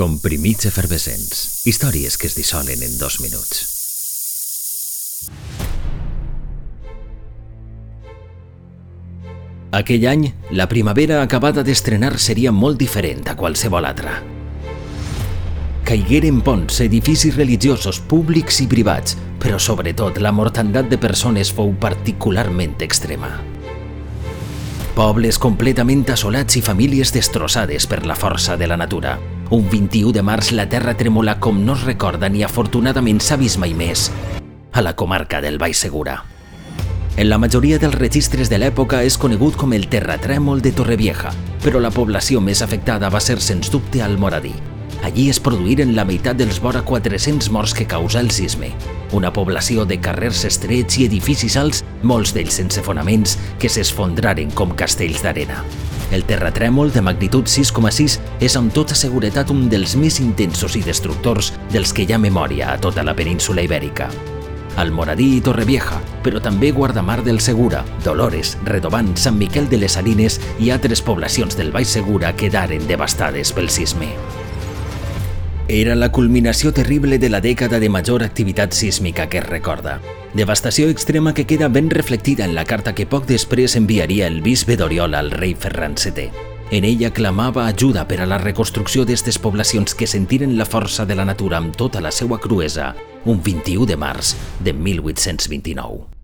Comprimits efervescents. Històries que es dissolen en dos minuts. Aquell any, la primavera acabada d'estrenar seria molt diferent a qualsevol altra. Caigueren ponts, edificis religiosos públics i privats, però sobretot la mortandat de persones fou particularment extrema. Pobles completament assolats i famílies destrossades per la força de la natura. Un 21 de març la terra tremola com no es recorda ni afortunadament s'ha vist mai més a la comarca del Baix Segura. En la majoria dels registres de l'època és conegut com el terratrèmol de Torrevieja, però la població més afectada va ser sens dubte Almoradí. Allí es produïren la meitat dels vora 400 morts que causa el sisme. Una població de carrers estrets i edificis alts, molts d'ells sense fonaments, que s'esfondraren com castells d'arena. El terratrèmol de magnitud 6,6 és amb tota seguretat un dels més intensos i destructors dels que hi ha memòria a tota la península ibèrica. Almoradí i Torrevieja, però també Guardamar del Segura, Dolores, Redovant, Sant Miquel de les Salines i altres poblacions del Baix Segura quedaren devastades pel sisme. Era la culminació terrible de la dècada de major activitat sísmica que es recorda. Devastació extrema que queda ben reflectida en la carta que poc després enviaria el bisbe d'Oriol al rei Ferran VII. En ella clamava ajuda per a la reconstrucció d'estes poblacions que sentiren la força de la natura amb tota la seva cruesa un 21 de març de 1829.